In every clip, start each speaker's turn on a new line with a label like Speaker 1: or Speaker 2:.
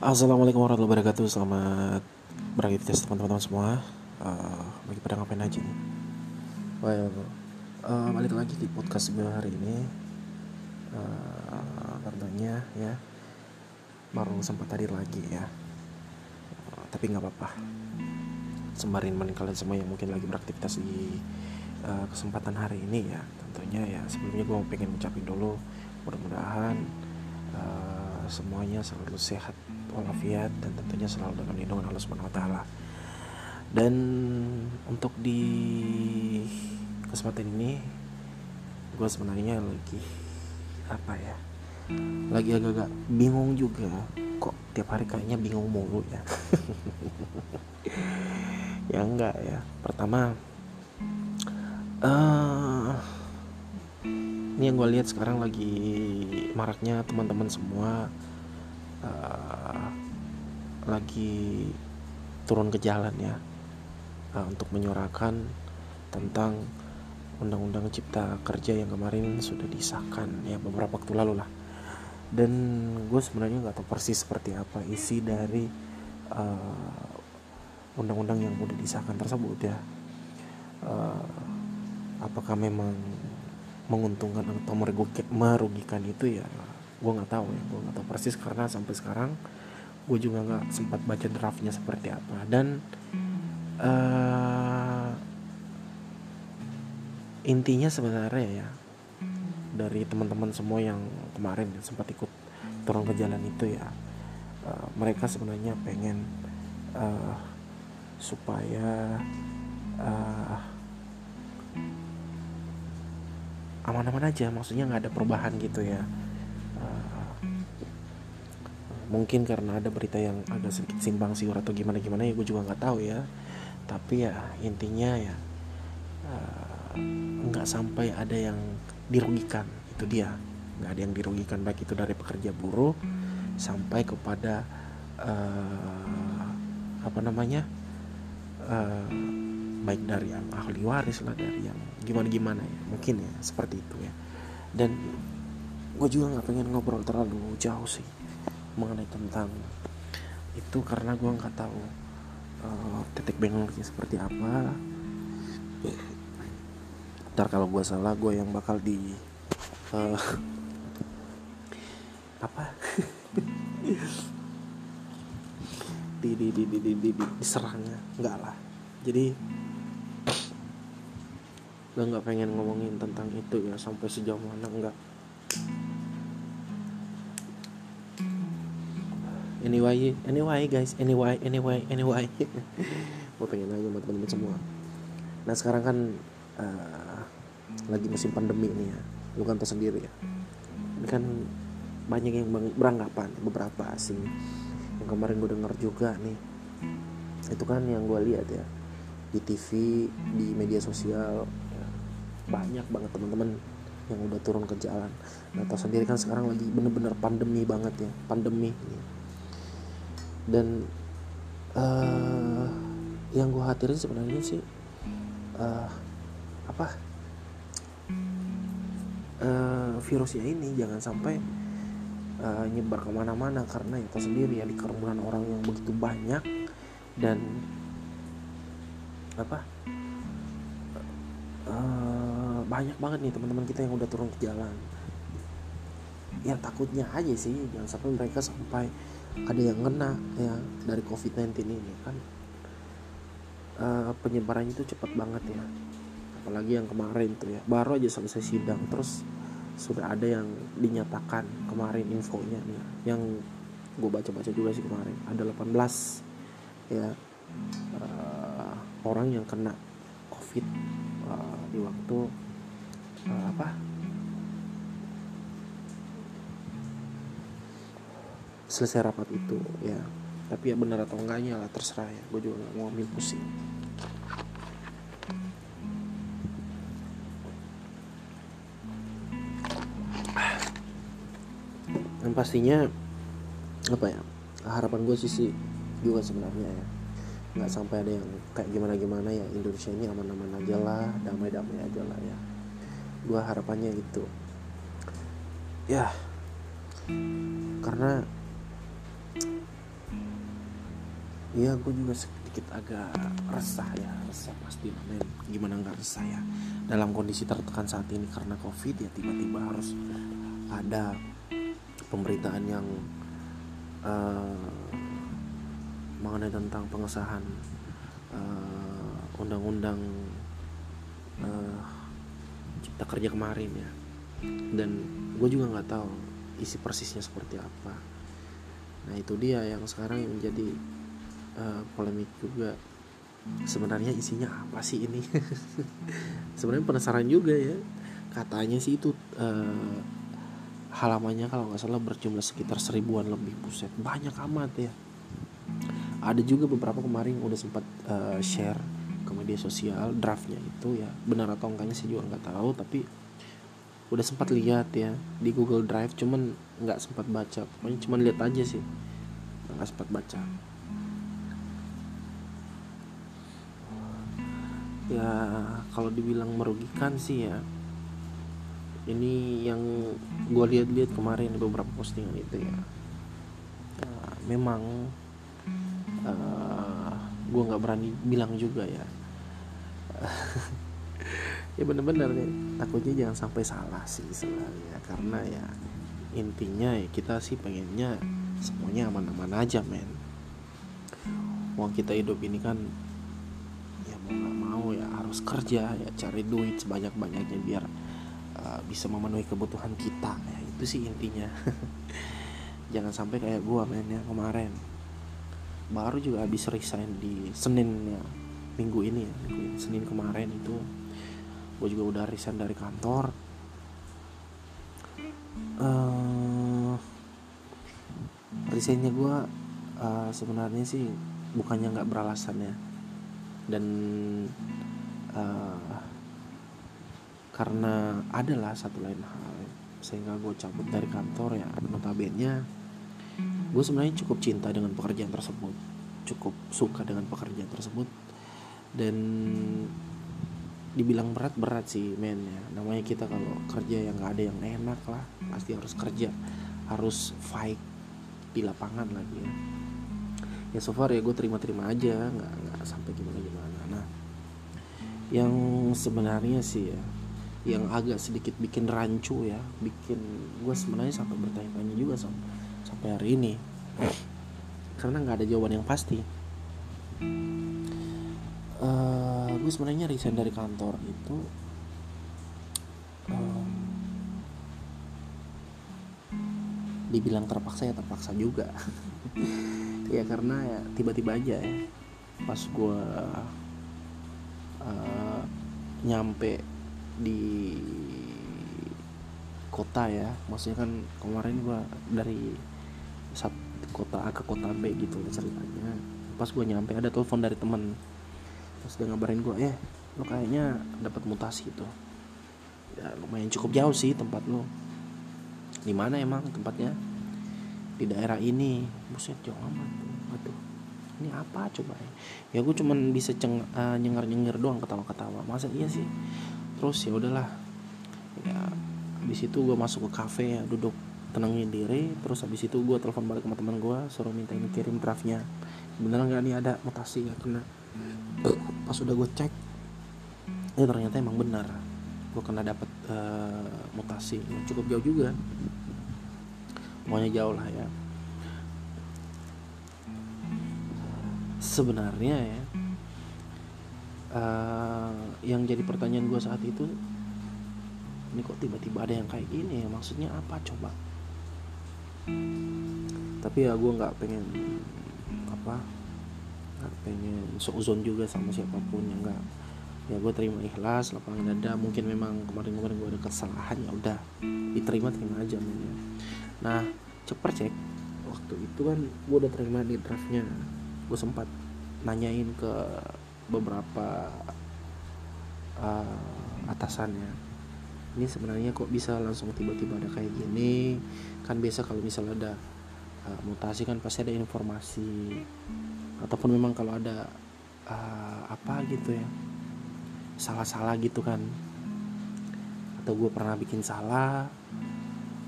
Speaker 1: Assalamualaikum warahmatullahi wabarakatuh. Selamat beraktivitas teman-teman semua. Uh, Lagi pada ngapain aja nih? Well uh, Balik lagi di podcast gue hari ini. Uh, Tentunya ya Baru sempat hadir lagi ya. Uh, Tapi gak apa-apa. Sembarin menin kalian semua yang mungkin lagi beraktivitas di uh, Kesempatan hari ini ya. Tentunya ya sebelumnya gue pengen ucapin dulu Mudah-mudahan Semuanya selalu sehat walafiat dan tentunya selalu dalam lindungan Allah Subhanahu wa taala. Dan untuk di kesempatan ini gue sebenarnya lagi apa ya? Lagi agak-agak bingung juga kok tiap hari kayaknya bingung mulu ya. ya enggak ya. Pertama uh, ini yang gue lihat sekarang lagi maraknya teman-teman semua uh, lagi turun ke jalan ya uh, untuk menyuarakan tentang undang-undang cipta kerja yang kemarin sudah disahkan ya beberapa waktu lalu lah. Dan gue sebenarnya nggak tahu persis seperti apa isi dari undang undang-undang yang udah disahkan tersebut ya. Uh, apakah memang menguntungkan atau merugikan, itu ya gue nggak tahu ya gue nggak tahu. Persis karena sampai sekarang gue juga nggak sempat baca draftnya seperti apa. Dan uh, intinya sebenarnya ya dari teman-teman semua yang kemarin sempat ikut turun ke jalan itu ya uh, mereka sebenarnya pengen uh, supaya uh, aman-aman aja maksudnya nggak ada perubahan gitu ya. Mungkin karena ada berita yang agak sedikit simpang siur atau gimana gimana ya gue juga nggak tahu ya. Tapi ya intinya ya eh, nggak uh, sampai ada yang dirugikan itu dia. Nggak ada yang dirugikan baik itu dari pekerja buruh sampai kepada uh, apa namanya uh, baik dari yang ahli waris lah dari yang gimana gimana ya. Mungkin ya seperti itu ya. Dan gue juga nggak pengen ngobrol terlalu jauh sih mengenai tentang itu karena gue nggak tahu uh, titik bengoknya seperti apa. Ntar kalau gue salah gue yang bakal di uh, apa? Di di di di di, di, di diserangnya nggak lah jadi gue nggak pengen ngomongin tentang itu ya sampai sejauh mana enggak. Anyway anyway guys. Anyway anyway anyway. Gue pengen nanya buat teman-teman semua. Nah sekarang kan uh, lagi musim pandemi ini ya. Lu kan sendiri ya. Ini kan banyak yang beranggapan beberapa asing yang kemarin gue denger juga nih. Itu kan yang gue lihat ya di TV di media sosial ya, banyak banget teman-teman yang udah turun ke jalan. Nah tau sendiri kan sekarang lagi bener-bener pandemi banget ya pandemi. Ya dan uh, yang gue khawatirin sebenarnya sih uh, apa uh, virusnya ini jangan sampai uh, nyebar ke mana-mana karena ya tahu sendiri ya di kerumunan orang yang begitu banyak dan apa uh, banyak banget nih teman-teman kita yang udah turun ke jalan. Ya takutnya aja sih jangan sampai mereka sampai ada yang kena ya dari COVID-19 ini kan? Uh, penyebarannya itu cepat banget ya. Apalagi yang kemarin tuh ya. Baru aja selesai sidang terus sudah ada yang dinyatakan kemarin infonya nih. Yang gue baca-baca juga sih kemarin ada 18 ya. Uh, orang yang kena COVID uh, di waktu uh, apa? Selesai rapat itu ya. Tapi ya benar atau enggaknya lah terserah ya. Gue juga nggak mau ambil pusing. Dan pastinya apa ya harapan gue sih sih juga sebenarnya ya nggak sampai ada yang kayak gimana gimana ya Indonesia ini aman-aman aja lah damai-damai aja lah ya. Gue harapannya gitu. Ya karena Iya gue juga sedikit agak resah ya resah pasti men. Gimana nggak resah ya? Dalam kondisi tertekan saat ini karena covid ya tiba-tiba harus ada pemberitaan yang uh, mengenai tentang pengesahan uh, undang-undang uh, cipta kerja kemarin ya. Dan gue juga nggak tahu isi persisnya seperti apa. Nah itu dia yang sekarang menjadi uh, polemik juga. Sebenarnya isinya apa sih ini? Sebenarnya penasaran juga ya. Katanya sih itu uh, halamannya kalau nggak salah berjumlah sekitar seribuan lebih buset banyak amat ya ada juga beberapa kemarin udah sempat uh, share ke media sosial draftnya itu ya benar atau enggaknya sih juga nggak tahu tapi udah sempat lihat ya di Google Drive cuman nggak sempat baca. Pokoknya cuman lihat aja sih nggak sempat baca. Ya kalau dibilang merugikan sih ya ini yang gue lihat-lihat kemarin beberapa postingan itu ya, ya memang eh, gue nggak berani bilang juga ya. Ya bener-bener nih takutnya jangan sampai salah sih sebenarnya. Karena ya intinya ya kita sih pengennya semuanya aman-aman aja men. Uang kita hidup ini kan ya mau nggak mau ya harus kerja ya cari duit sebanyak-banyaknya biar uh, bisa memenuhi kebutuhan kita. Ya itu sih intinya. Jangan sampai kayak gua men ya kemarin baru juga habis resign di Senin ya minggu ini ya minggu Senin kemarin itu. Gue juga udah resign dari kantor. Uh, resignnya gue uh, sebenarnya sih bukannya nggak beralasan ya. Dan uh, karena adalah satu lain hal sehingga gue cabut dari kantor ya notabene gue sebenarnya cukup cinta dengan pekerjaan tersebut. Cukup suka dengan pekerjaan tersebut. Dan dibilang berat berat sih men ya. Namanya kita kalau kerja yang nggak ada yang enak lah. Pasti harus kerja. Harus fight di lapangan lagi ya ya so far ya gue terima terima aja. Nggak nggak sampai gimana gimana nah yang sebenarnya sih ya yang agak sedikit bikin rancu ya bikin gue sebenarnya sampai bertanya-tanya juga sampai sampai hari ini. Karena nggak ada jawaban yang pasti. Uh, gue sebenarnya resign dari kantor itu dibilang terpaksa ya terpaksa juga. Ya karena ya tiba-tiba aja ya pas gue uh, nyampe di kota ya maksudnya kan kemarin gue dari satu kota A ke kota B gitu ceritanya. Pas gue nyampe ada telepon dari temen. Terus dia ngabarin gue eh lo kayaknya dapat mutasi itu. Ya lumayan cukup jauh sih tempat lo di mana emang tempatnya? Di daerah ini. Buset jauh amat. Waduh ini apa coba ya? Ya gue cuman bisa ceng uh, eh, nyengar nyengar doang ketawa ketawa masa iya sih? Terus ya udahlah. Ya habis itu gue masuk ke kafe ya duduk tenangin diri terus habis itu gue telepon balik sama teman gue suruh minta ini kirim draftnya. Beneran nggak nih ada mutasi ya kena? Pas udah gue cek ya ternyata emang benar. Gue kena dapat uh, eh, mutasi. Yang cukup jauh juga. Pokoknya jauh lah ya. Sebenarnya ya uh, yang jadi pertanyaan gue saat itu ini kok tiba-tiba ada yang kayak gini ya? Maksudnya apa? Coba tapi ya gue nggak pengen apa nggak pengen zone juga sama siapa pun ya enggak ya gue terima ikhlas lapangan dada mungkin memang kemarin-kemarin gue ada kesalahan ya udah. Diterima terima aja ya. nah cepet cek waktu itu kan gue udah terima di draftnya. Gue sempat nanyain ke beberapa uh, atasannya ini sebenarnya kok bisa langsung tiba-tiba ada kayak gini? Kan biasa kalau misalnya ada uh, mutasi kan pasti ada informasi. Ataupun memang kalau ada uh, apa gitu ya salah-salah gitu kan. Atau gue pernah bikin salah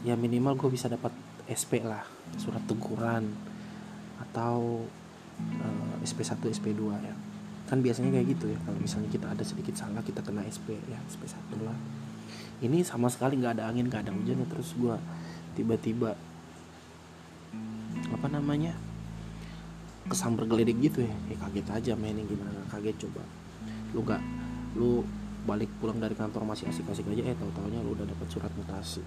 Speaker 1: ya minimal gue bisa dapat SP lah surat teguran. Atau uh, SP1 SP2 ya. Kan biasanya kayak gitu ya kalau misalnya kita ada sedikit salah kita kena SP ya SP1 lah ini sama sekali nggak ada angin nggak ada hujan ya. Terus gue tiba-tiba apa namanya kesambar geledik gitu ya. Ya kaget aja mainnya gimana? Kaget coba. Lu gak lu balik pulang dari kantor masih asik-asik aja. Eh tahu taunya lu udah dapat surat mutasi.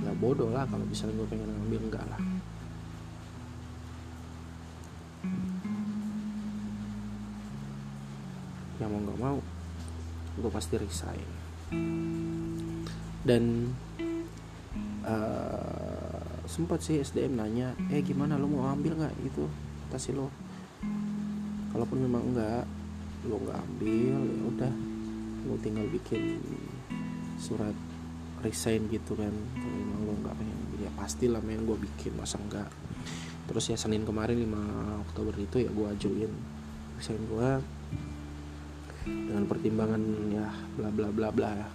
Speaker 1: Ya bodoh lah kalau misalnya gue pengen ngambil enggak lah. Ya mau nggak mau gue pasti resign dan uh, sempat sih SDM nanya eh gimana? Lo mau ambil nggak itu tas lo? Kalaupun memang enggak lo nggak ambil ya udah. Lo tinggal bikin surat resign gitu kan. Kalau memang lo nggak pengen ya pastilah main gue bikin. Masa enggak terus ya Senin kemarin 5 Oktober itu ya gue ajuin resign gue dengan pertimbangan ya bla bla bla bla ya.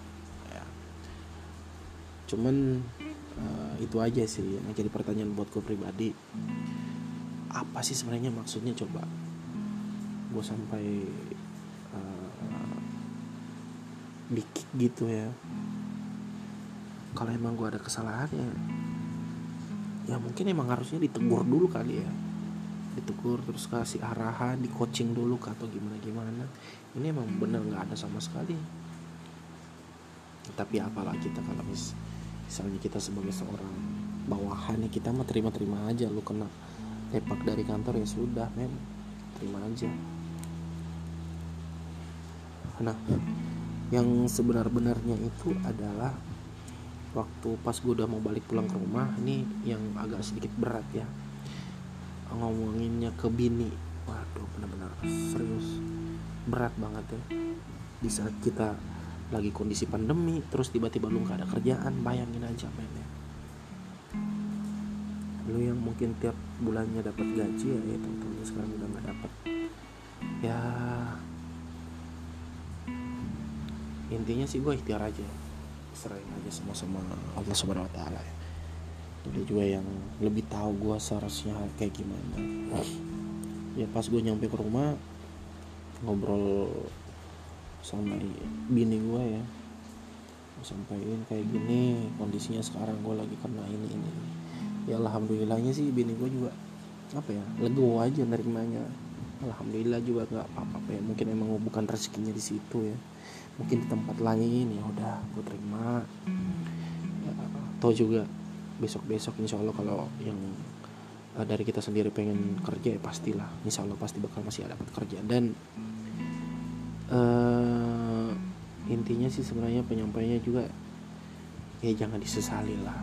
Speaker 1: Cuman uh, itu aja sih yang jadi pertanyaan buat gue pribadi. Apa sih sebenarnya maksudnya? Coba gue sampai uh, gitu ya. Kalau emang gue ada kesalahan ya ya mungkin emang harusnya ditegur dulu kali ya. Ditegur terus kasih arahan di coaching dulu atau gimana gimana. Ini emang bener nggak ada sama sekali. Tapi apalah kita kalau mis misalnya kita sebagai seorang bawahan ya kita mah terima-terima aja. Lu kena tepak dari kantor ya sudah men. Terima aja. Nah yang sebenar-benarnya itu adalah waktu pas gue udah mau balik pulang ke rumah ini yang agak sedikit berat ya. Ngomonginnya ke bini. Waduh benar-benar serius. Berat banget ya. Di saat kita lagi kondisi pandemi terus tiba-tiba lu nggak ada kerjaan bayangin aja mainnya. Lu yang mungkin tiap bulannya dapat gaji ya, ya teman sekarang udah nggak dapat. Ya intinya sih gue ikhtiar aja sering aja sama sama Allah subhanahu wa taala ya. Dia juga yang lebih tahu gue seharusnya kayak gimana. Ya pas gue nyampe ke rumah ngobrol sama bini gue ya. Sampaikan kayak gini kondisinya sekarang gue lagi kena ini ini. Ya alhamdulillahnya sih bini gue juga apa ya legowo aja nerimanya. Alhamdulillah juga nggak apa-apa ya mungkin emang bukan rezekinya di situ ya. Mungkin di tempat lain ya udah gue terima. Ya, juga besok-besok insya Allah kalau yang uh, dari kita sendiri pengen kerja ya pastilah. Insya Allah pasti bakal masih dapat kerja. Dan uh, intinya sih sebenarnya penyampainya juga ya jangan disesali lah.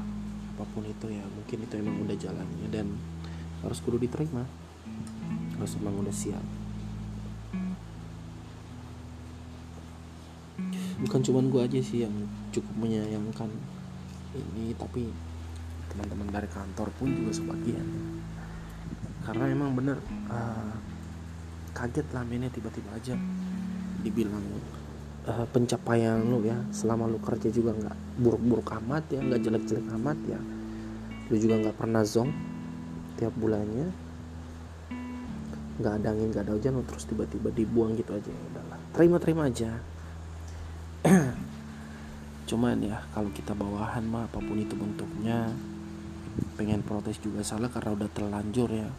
Speaker 1: Apa pun itu ya mungkin itu emang udah jalannya dan harus kudu diterima. Harus emang udah siap. Bukan cuman gue aja sih yang cukup menyayangkan ini tapi teman-teman dari kantor pun juga sebagian. Karena emang bener uh, kaget lah mainnya tiba-tiba aja dibilang uh, pencapaian lu ya. Selama lu kerja juga nggak buruk-buruk amat ya nggak jelek-jelek amat ya. Lu juga nggak pernah zong tiap bulannya. Nggak ada angin nggak ada hujan lu terus tiba-tiba dibuang gitu aja. Ya udahlah terima-terima aja. Cuman ya kalau kita bawahan mah apa pun itu bentuknya pengen protes juga salah karena udah terlanjur ya.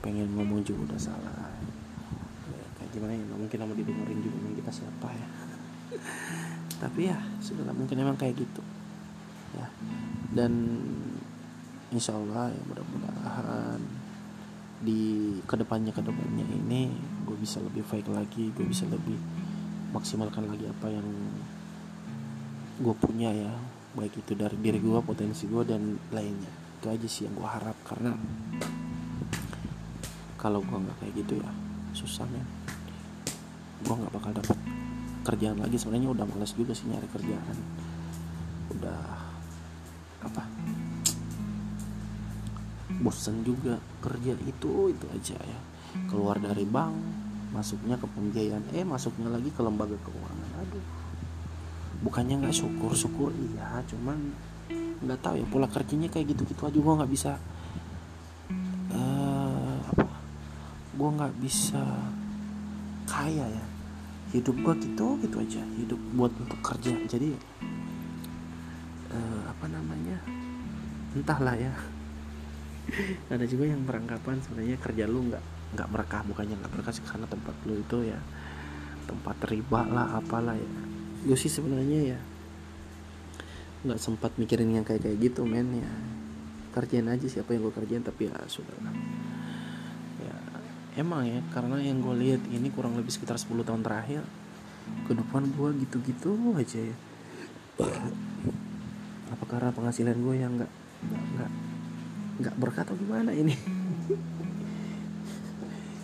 Speaker 1: Pengen ngomong juga udah salah gimana ya mungkin mau didengerin juga dengan kita siapa ya. Tapi ya sudah mungkin emang kayak gitu. Ya. Dan insya Allah ya mudah-mudahan di ke depannya ke depannya ini gue bisa lebih baik lagi gue bisa lebih maksimalkan lagi apa yang gue punya ya. Baik itu dari diri gue potensi gue dan lainnya. Itu aja sih yang gue harap karena kalau gue nggak kayak gitu ya susah men gue nggak bakal dapat kerjaan lagi. Sebenarnya udah males juga sih nyari kerjaan. Udah apa? Bosen juga kerja itu itu aja ya. Keluar dari bank masuknya ke pembiayaan. Eh masuknya lagi ke lembaga keuangan. Aduh. Bukannya nggak syukur syukur iya. Cuman nggak tahu ya pola kerjanya kayak gitu gitu aja. Gue nggak bisa uh, apa? Gue nggak bisa kaya ya hidup gue gitu gitu aja. Hidup buat untuk kerja. Jadi uh, apa namanya? Entahlah ya. Ada juga yang beranggapan sebenarnya kerja lu nggak nggak merekah. Bukannya nggak berkah sih karena tempat lu itu ya tempat riba lah apalah ya. Gue sih sebenarnya ya nggak sempat mikirin yang kayak kayak gitu men ya. Kerjain aja siapa yang gue kerjain tapi ya sudah emang ya karena yang gue lihat ini kurang lebih sekitar 10 tahun terakhir ke depan gue gitu-gitu aja ya. Apa karena penghasilan gue yang nggak nggak nggak berkata gimana ini?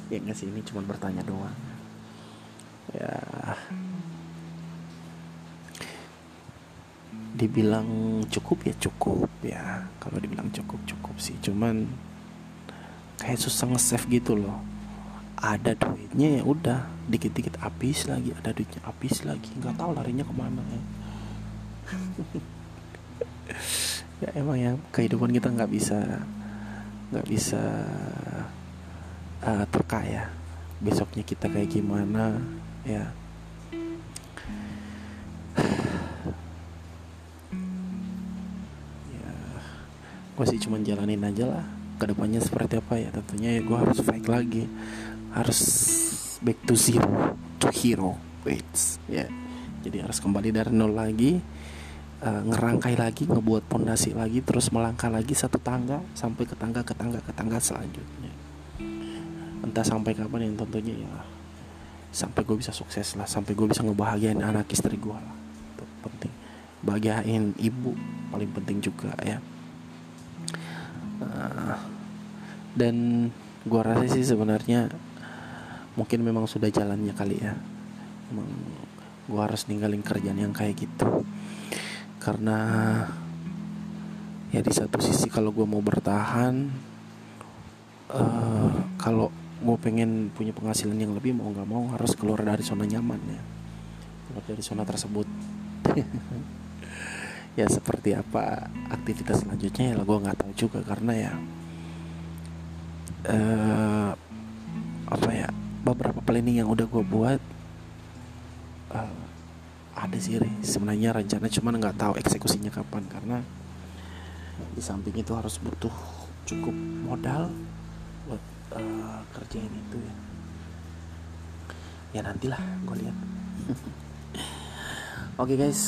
Speaker 1: Ya nggak sih ini cuma bertanya doang. Ya. Dibilang cukup ya cukup ya. Kalau dibilang cukup cukup sih. Cuman kayak susah nge-save gitu loh ada duitnya ya udah. Dikit-dikit habis lagi ada duitnya habis lagi. Nggak tahu larinya ke mana ya. Ya emang ya kehidupan kita nggak bisa nggak bisa uh, terkaya besoknya kita kayak gimana ya. Ya gue sih cuman jalanin aja lah. Ke depannya seperti apa ya tentunya ya gue harus fight lagi harus back to zero to hero wait ya jadi harus kembali dari nol lagi uh, ngerangkai lagi, ngebuat pondasi lagi, terus melangkah lagi satu tangga sampai ke tangga ke tangga ke tangga selanjutnya. Entah sampai kapan yang tentunya ya sampai gue bisa sukses lah, sampai gue bisa ngebahagiain anak istri gue lah. Itu penting. Bahagiain ibu paling penting juga ya. Uh, dan gue rasa sih sebenarnya mungkin memang sudah jalannya kali ya. Emang gue harus ninggalin kerjaan yang kayak gitu. Karena ya di satu sisi kalau gue mau bertahan uh, kalau gue pengen punya penghasilan yang lebih mau nggak mau harus keluar dari zona nyaman ya. Keluar dari zona tersebut. Ya seperti apa aktivitas selanjutnya ya gue nggak tahu juga karena ya uh, apa ya beberapa planning yang udah gue buat uh, ada sih sebenarnya rencana cuman nggak tahu eksekusinya kapan karena di samping itu harus butuh cukup modal buat uh, kerjain itu ya. Ya nantilah gue lihat. Oke okay, guys.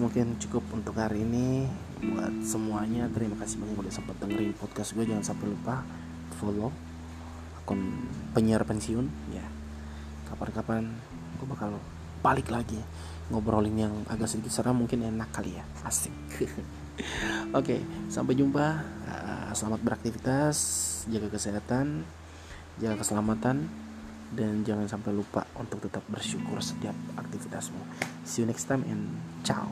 Speaker 1: Mungkin cukup untuk hari ini buat semuanya. Terima kasih banyak udah sempat dengerin podcast gue jangan sampai lupa follow akun penyiar pensiun. Ya kapan-kapan gue bakal balik lagi ngobrolin yang agak sedikit seram mungkin enak kali ya. Asik. Oke okay, sampai jumpa. Uh, selamat beraktivitas jaga kesehatan jaga keselamatan dan jangan sampai lupa untuk tetap bersyukur setiap aktivitasmu. See you next time and ciao